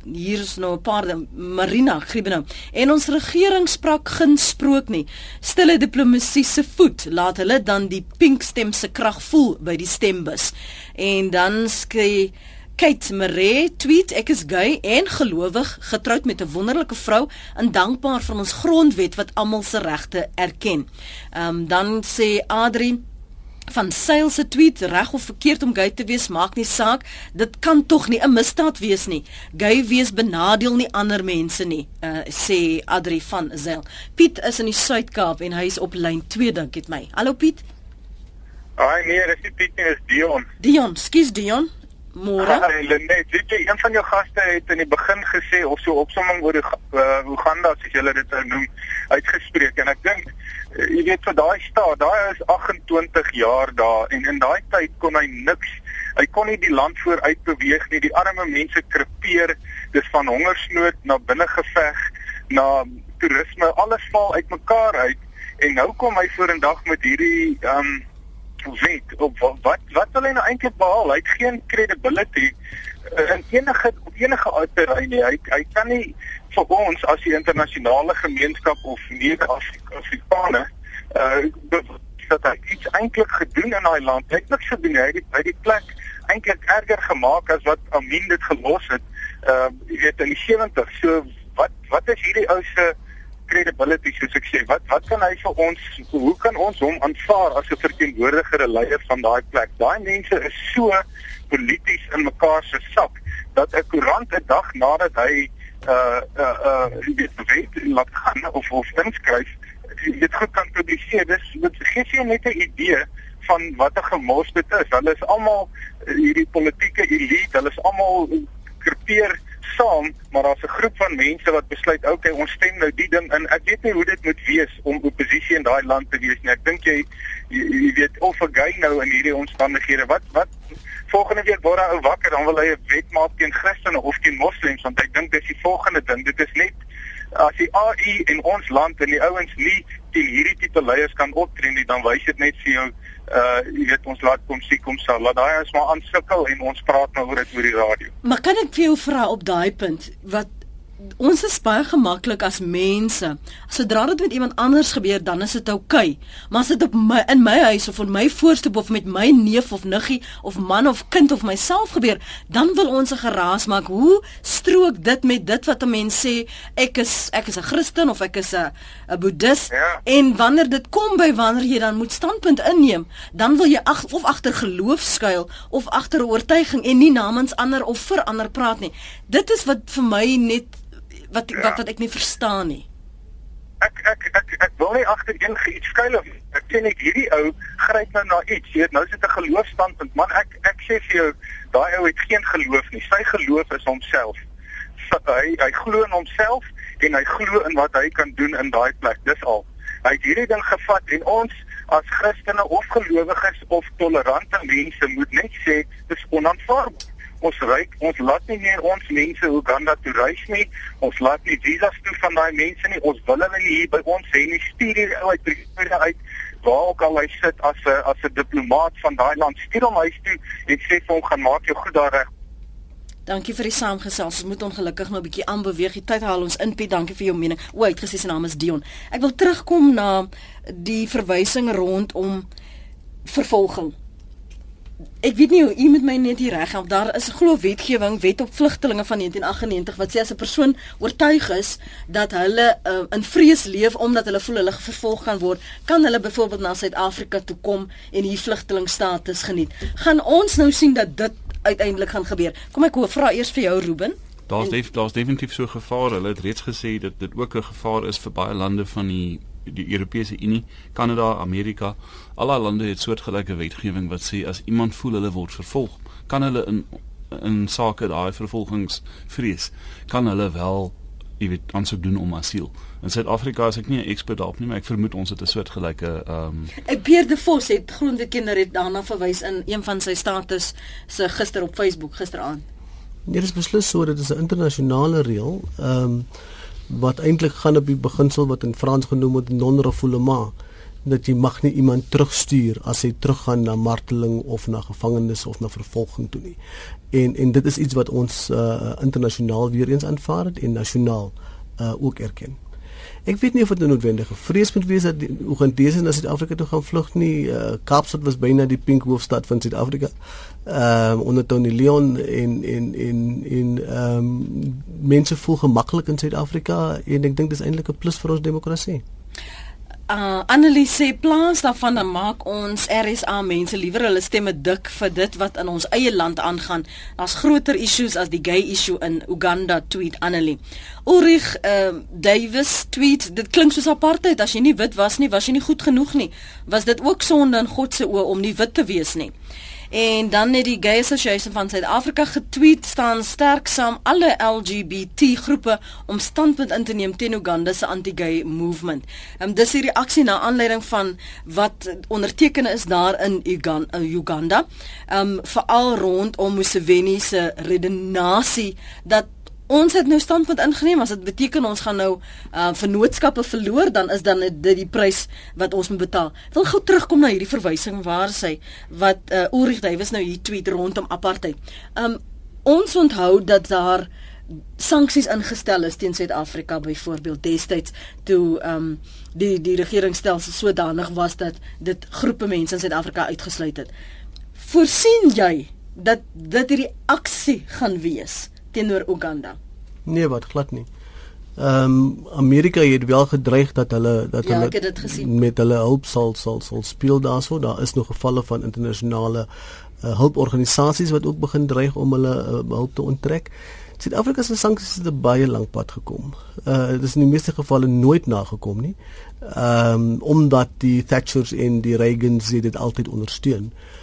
hier is nou 'n paar Marina Griebenow en ons regering sprak geen sprook nie. Stille diplomatie se voet laat hulle dan die pink stem se krag voel by die stembus. En dan skree Kate Maree tweet ek is gay en gelowig getroud met 'n wonderlike vrou en dankbaar vir ons grondwet wat almal se regte erken. Ehm um, dan sê Adrien van Sail se tweet reg of verkeerd om gay te wees maak nie saak. Dit kan tog nie 'n misdaad wees nie. Gay wees benadeel nie ander mense nie uh, sê Adri van Sail. Piet is in die Suid-Kaap en hy is op lyn 2 dink dit my. Hallo Piet. Haai nee dis nie Piet nie is Dion. Dion skus Dion Môre. Hey, net, weet jy, een van jou gaste het in die begin gesê of so opsomming oor die uh, Uganda, soos jy dit nou noem, uitgespreek en ek dink uh, jy weet vir daai staat, daai is 28 jaar daar en in daai tyd kon hy niks Hy kon nie die land vooruit beweeg nie. Die arme mense krepeer. Dis van hongersnood na binnengeveg na toerisme. Alles val uitmekaar uit. En nou kom hy vorendag met hierdie ehm um, wet op wat wat wil hy nou eintlik behaal? Hy het geen credibility uh, in enige enige uitreik nie. Hy hy kan nie vir ons as die internasionale gemeenskap of Neder-Afrikaane uh dat hy iets eintlik gedoen in daai land. Hy het niks gedoen. Hy het by die plek eintlik erger gemaak as wat Amin dit gelos het. Uh jy weet in die 70. So wat wat is hierdie ou se credibility soos ek sê. Wat wat kan hy vir ons hoe kan ons hom aanvaar as 'n verteenwoordiger en leier van daai plek? Daai mense is so polities in mekaar se sak dat 'n koerant 'n dag nadat hy uh uh uh dit weet laat gaan of of inskryf dit goed kan publiseer. Dis dit gee jy net 'n idee van wat 'n gemors dit is. Hulle is almal hierdie politieke elite, hulle is almal groepeer saam, maar daar's 'n groep van mense wat besluit, "Oké, okay, ons stem nou die ding in." Ek weet nie hoe dit moet wees om oppositie in daai land te wees nie. Ek dink jy, jy jy weet of 'n gay nou in hierdie omstandighede. Wat wat volgende week word hy wakker, dan wil hy 'n wet maak teen Christene of teen moslems, want ek dink dis die volgende ding. Dit is net as die AI in ons land en die ouens nie teen hierdie tipe leiers kan optree nie, dan wys dit net vir jou uh jy weet ons laat kom sien kom sal laat daai ons maar aansukkel en ons praat nou oor dit oor die radio. Maar kan ek vir jou vra op daai punt wat ons is baie gemaklik as mense. Sodra dit met iemand anders gebeur, dan is dit oukei. Okay. Maar as dit op my in my huis of in my voorstoep of met my neef of niggie of man of kind of myself gebeur, dan wil ons 'n geraas maak. Hoe strook dit met dit wat 'n mens sê ek is ek is 'n Christen of ek is 'n 'n Boeddhis ja. en wanneer dit kom by wanneer jy dan moet standpunt inneem, dan wil jy ag of agter geloof skuil of agter oortuiging en nie namens ander of vir ander praat nie. Dit is wat vir my net wat ja. wat wat ek nie verstaan nie. Ek ek ek ek wil nie agter enige iets skuil of ek sê net hierdie ou gryp nou na iets. Jy weet nou is dit 'n geloofstandpunt. Man ek ek sê vir jou daai ou het geen geloof nie. Sy geloof is homself. Hy hy glo in homself en hy glo in wat hy kan doen in daai plek. Dis al. Hy het hierdie ding gevat en ons as Christene of gelowiges of tolerante mense moet net sê dis onaanvaarbaar ons ryk ons laat nie meer ons mense Uganda toe reis nie ons laat nie visas toe van daai mense nie ons wil hulle hier by ons hê nie stuur hulle uit Pretoria uit waar ook al hy sit as 'n as 'n diplomaat van daai land stuur hom huis toe en sê vir hom gaan maak jou goed daar reg Dankie vir die saamgesels. Ons moet ongelukkig nou 'n bietjie aanbeweeg. Die tyd haal ons in. Piet, dankie vir jou mening. O, hy het gesê sy naam is Dion. Ek wil terugkom na die verwysing rondom vervolging ek weet nie hoe u met my net hier reg help. Daar is 'n glo wetgewing, wet op vlugtelinge van 1998 wat sê as 'n persoon oortuig is dat hulle uh, in vrees leef omdat hulle voel hulle vervolg gaan word, kan hulle byvoorbeeld na Suid-Afrika toe kom en hier vlugtelingstatus geniet. Gaan ons nou sien dat dit uiteindelik gaan gebeur? Kom ek hoor vra eers vir jou Ruben. Daar's def, daar's definitief so gevaar. Hulle het reeds gesê dat dit ook 'n gevaar is vir baie lande van die die Europese Unie, Kanada, Amerika, al die lande het soortgelyke wetgewing wat sê as iemand voel hulle word vervolg, kan hulle in in sake daai vervolgingsvrees kan hulle wel jy weet aansoek doen om asiel. In Suid-Afrika is ek nie 'n ekspert daarop nie, maar ek vermoed ons het 'n soortgelyke ehm um... Pierre de Vos het grondwetkenner het daarna verwys in een van sy status se gister op Facebook gisteraand. Nee, dit is beslis so, dit is 'n internasionale reël. Ehm um, wat eintlik gaan op die beginsel wat in Frans genoem word non-refoulement dat jy mag nie iemand terugstuur as hy teruggaan na marteling of na gevangenis of na vervolging toe nie. En en dit is iets wat ons uh, internasionaal weer eens aanvaar het en nasionaal uh, ook erken. Ek weet nie of dit 'n noodwendige vrees moet wees dat Ugandese na Suid-Afrika toe gaan vlug nie. Uh, Kaapstad was byna die pink hoofstad van Suid-Afrika. Ehm uh, onder Tony Leon en en en en ehm um, mense voel gemaklik in Suid-Afrika en ek dink dis eintlik 'n plus vir ons demokrasie. Uh Annelie sê plaas daarvan dan maak ons RSA mense liewer hulle stemme dik vir dit wat in ons eie land aangaan. Daar's groter issues as die gay issue in Uganda tweet Annelie. Ulrich uh Davis tweet dit klink soos apartheid as jy nie wit was nie, was jy nie goed genoeg nie. Was dit ook sonde in God se oë om nie wit te wees nie? En dan het die Gay Association van Suid-Afrika getweet staan sterk saam alle LGBT groepe om standpunt in te neem teen Uganda se anti-gay movement. Ehm um, dis die reaksie na aanleiding van wat onderteken is daar in uh, Uganda. Ehm um, veral rondom Museveni se redenasie dat ons het nou standpunt ingeneem as dit beteken ons gaan nou uh vennootskappe verloor dan is dan dit die prys wat ons moet betaal. Wil gou terugkom na hierdie verwysing waar sy wat uh Ulrich Davies nou hier tweet rondom apartheid. Um ons onthou dat daar sanksies ingestel is teen Suid-Afrika byvoorbeeld destyds toe um die die regeringsstelsel sodanig was dat dit groepe mense in Suid-Afrika uitgesluit het. Voorsien jy dat dit hierdie aksie gaan wees? Teenoor Uganda? Nee, wat glad nie. Ehm um, Amerika het wel gedreig dat hulle dat ja, hulle met hulle hulp sal sal sal speel daarso. Daar is nog gevalle van internasionale uh, hulporganisasies wat ook begin dreig om hulle uh, hulp te onttrek. Suid-Afrika se sanksies het 'n baie lank pad gekom. Uh dit is in die meeste gevalle nooit nagekom nie. Ehm um, omdat die Thatchers en die Reagans dit altyd ondersteun. Uh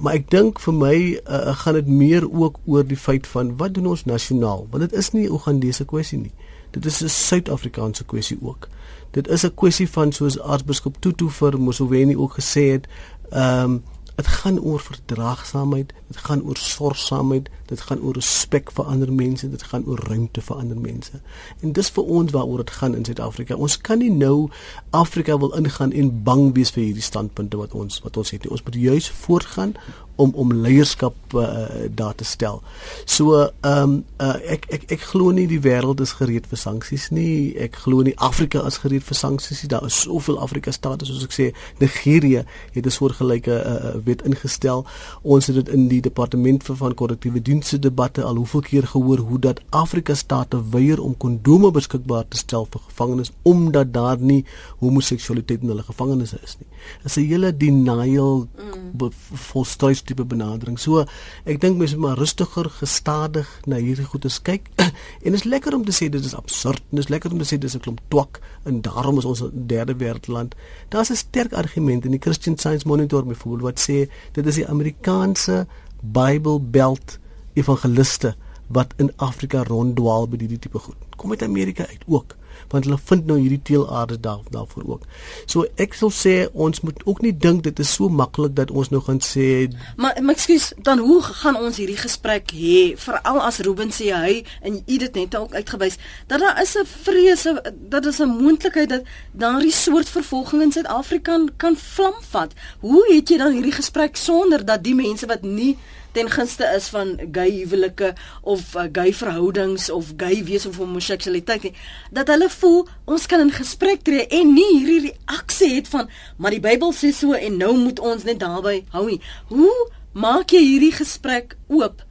maar ek dink vir my uh, gaan dit meer ook oor die feit van wat doen ons nasionaal want dit is nie 'n Ugandese kwessie nie. Dit is 'n Suid-Afrikaanse kwessie ook. Dit is 'n kwessie van soos aartsbiskop Tutu vir Museveni ook gesê het, ehm um, dit gaan oor verdraagsaamheid, dit gaan oor sorgsaamheid, dit gaan oor respek vir ander mense, dit gaan oor ruimte vir ander mense. En dis vir ons waaroor dit gaan in Suid-Afrika. Ons kan nie nou Afrika wil ingaan en bang wees vir hierdie standpunte wat ons wat ons het nie. Ons moet juis voortgaan om om leierskap uh, daar te stel. So ehm um, uh, ek ek ek glo nie die wêreld is gereed vir sanksies nie. Ek glo nie Afrika is gereed vir sanksies nie. Daar is soveel Afrika state soos ek sê. Nigerië het 'n soortgelyke uh, wet ingestel. Ons het dit in die departement vir van korrektiewe dienste debatte al hoeveel keer gehoor hoe dat Afrika state weier om kondome beskikbaar te stel vir gevangenes omdat daar nie homoseksualiteit in hulle gevangenes is nie. Dit is 'n hele denial mm. Volstruis tipe benadering. So ek dink mense moet maar rustiger, gestadig na hierdie goeie kyk. en dit is lekker om te sê dit is absurd. Dit is lekker om te sê dis 'n klomp twak en daarom is ons 'n derde wêreldland. Daar's 'n sterk argument in die Christian Science Monitor byvoorbeeld wat sê dit is die Amerikaanse Bible Belt evangeliste wat in Afrika ronddwaal by hierdie tipe goed. Kom uit Amerika uit ook want hulle vind nou hierdie teelaarde daar daarvoor ook. So ek sal sê ons moet ook nie dink dit is so maklik dat ons nou gaan sê Maar maar ekskuus, dan hoe gaan ons hierdie gesprek hê veral as Ruben sê hy en u dit net ook uitgewys dat daar is 'n vrese dat is 'n moontlikheid dat daardie soort vervolging in Suid-Afrika kan vlam vat. Hoe het jy dan hierdie gesprek sonder dat die mense wat nie ten gunste is van gay huwelike of uh, gay verhoudings of gay wees of homoseksualiteit nie dat hulle voel ons kan in gesprek tree en nie hierdie reaksie het van maar die Bybel sê so en nou moet ons net daarby hou nie hoe maak jy hierdie gesprek oop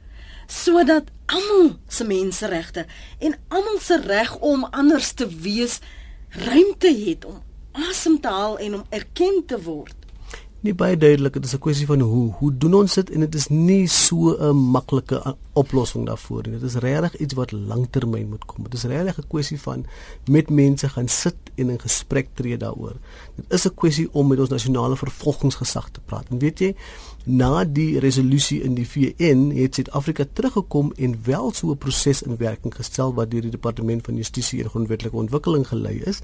sodat almal se menseregte en almal se reg om anders te wees ruimte het om asem te haal en om erken te word. Nie baie duidelik, dit is 'n kwessie van hoe hoe doen ons dit en dit is nie so 'n maklike oplossing daarvoor nie. Dit is regtig iets wat lanktermyn moet kom. Dit is regtig 'n kwessie van met mense gaan sit en in gesprek tree daaroor. Dit is 'n kwessie om met ons nasionale vervolgingsgesag te praat. En weet jy, na die resolusie in die VN het Suid-Afrika teruggekom en wel so 'n proses in werking gestel wat deur die departement van justisie en grondwetlike ontwikkeling gelei is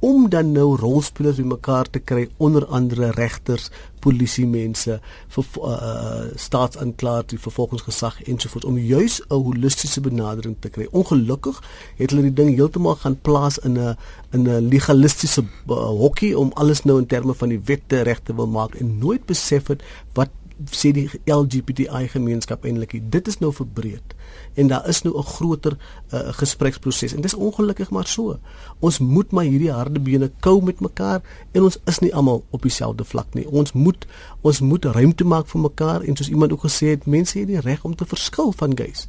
om dan nou rolspelers bymekaar te kry onder andere regters, polisie mense, vir uh, staatsaanklaer, die vervolgingsgesag ensovoorts om juis 'n holistiese benadering te kry. Ongelukkig het hulle die ding heeltemal gaan plaas in 'n in 'n legalistiese uh, hokkie om alles nou in terme van die wette reg te wil maak en nooit besef het wat sê die LGBTI gemeenskap eintlik dit is nou verbreed en daar is nou 'n groter uh, gespreksproses en dis ongelukkig maar so ons moet maar hierdie harde bene kou met mekaar en ons is nie almal op dieselfde vlak nie ons moet ons moet ruimte maak vir mekaar en soos iemand ook gesê het mense het die reg om te verskil van gays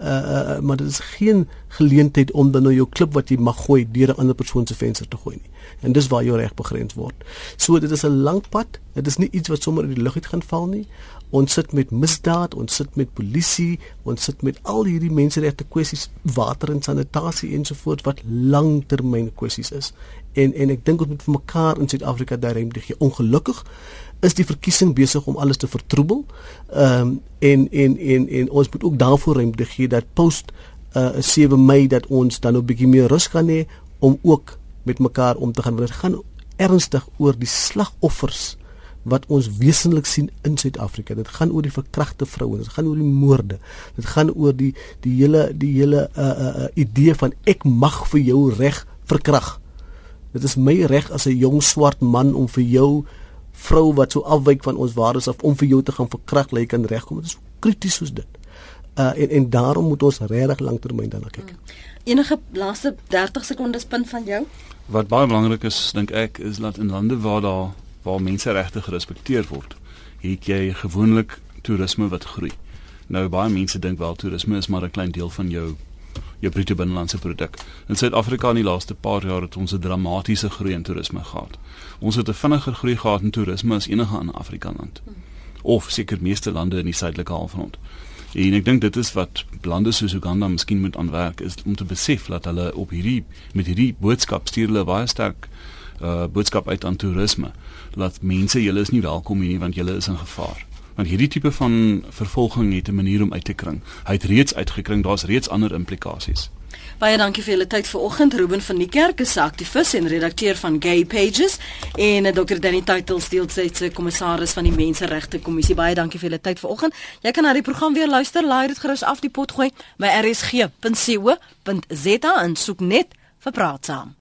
uh, uh, maar dit is geen geleentheid om dan nou jou klip wat jy mag gooi deur 'n ander persoon se venster te gooi nie en dis waar jou reg begrens word. So dit is 'n lang pad. Dit is nie iets wat sommer in die lug uit gaan val nie. Ons sit met misdaad, ons sit met polisie, ons sit met al hierdie menseregte kwessies, water en sanitasie ensovoorts wat langtermyn kwessies is. En en ek dink ons moet vir mekaar in Suid-Afrika daai ruimte gee. Ongelukkig is die verkiesing besig om alles te vertroebel. Ehm um, en en en en ons moet ook daarvoor ruimte gee dat post uh, 7 Mei dat ons dan 'n bietjie meer rus gaan hê om ook met mekaar om te gaan. Dit gaan ernstig oor die slagoffers wat ons wesenlik sien in Suid-Afrika. Dit gaan oor die verkragte vroue, dit gaan oor die moorde. Dit gaan oor die die hele die hele uh uh, uh idee van ek mag vir jou reg verkrag. Dit is my reg as 'n jong swart man om vir jou vrou wat so afwyk van ons waardes af om vir jou te gaan verkrag, lê kan regkom. Dit is krities soos dit. Uh en en daarom moet ons regtig lanktermyn daarna kyk. Hmm. Enige laaste 30 sekondes punt van jou? Wat baie belangrik is, dink ek, is dat in lande waar daar waar menseregte gerespekteer word, het jy gewoonlik toerisme wat groei. Nou baie mense dink wel toerisme is maar 'n klein deel van jou jou bruto binnelandse produk. In Suid-Afrika in die laaste paar jaar het ons 'n dramatiese groei in toerisme gehad. Ons het 'n vinniger groei gehad in toerisme as enige ander Afrika land. Of seker meeste lande in die suidelike halfrond. En ek dink dit is wat lande soos Uganda miskien moet aanwerk is om te besef dat hulle op hierdie met hierdie boodskap stuur hulle baie sterk uh boodskap uit aan toerisme dat mense julle is nie welkom hier nie want julle is in gevaar. Want hierdie tipe van vervolging het 'n manier om uit te kring. Hy het reeds uitgekring, daar's reeds ander implikasies. Baie dankie vir julle tyd vanoggend. Ruben van die Kerk is aktivis en redakteur van Gay Pages en eh, Dr. Danny Titles deel sy se kommissaris van die Menseregte Kommissie. Baie dankie vir julle tyd vanoggend. Jy kan na die program weer luister. Laai dit gerus af die pot gooi by rsg.co.za en soek net vir praat saam.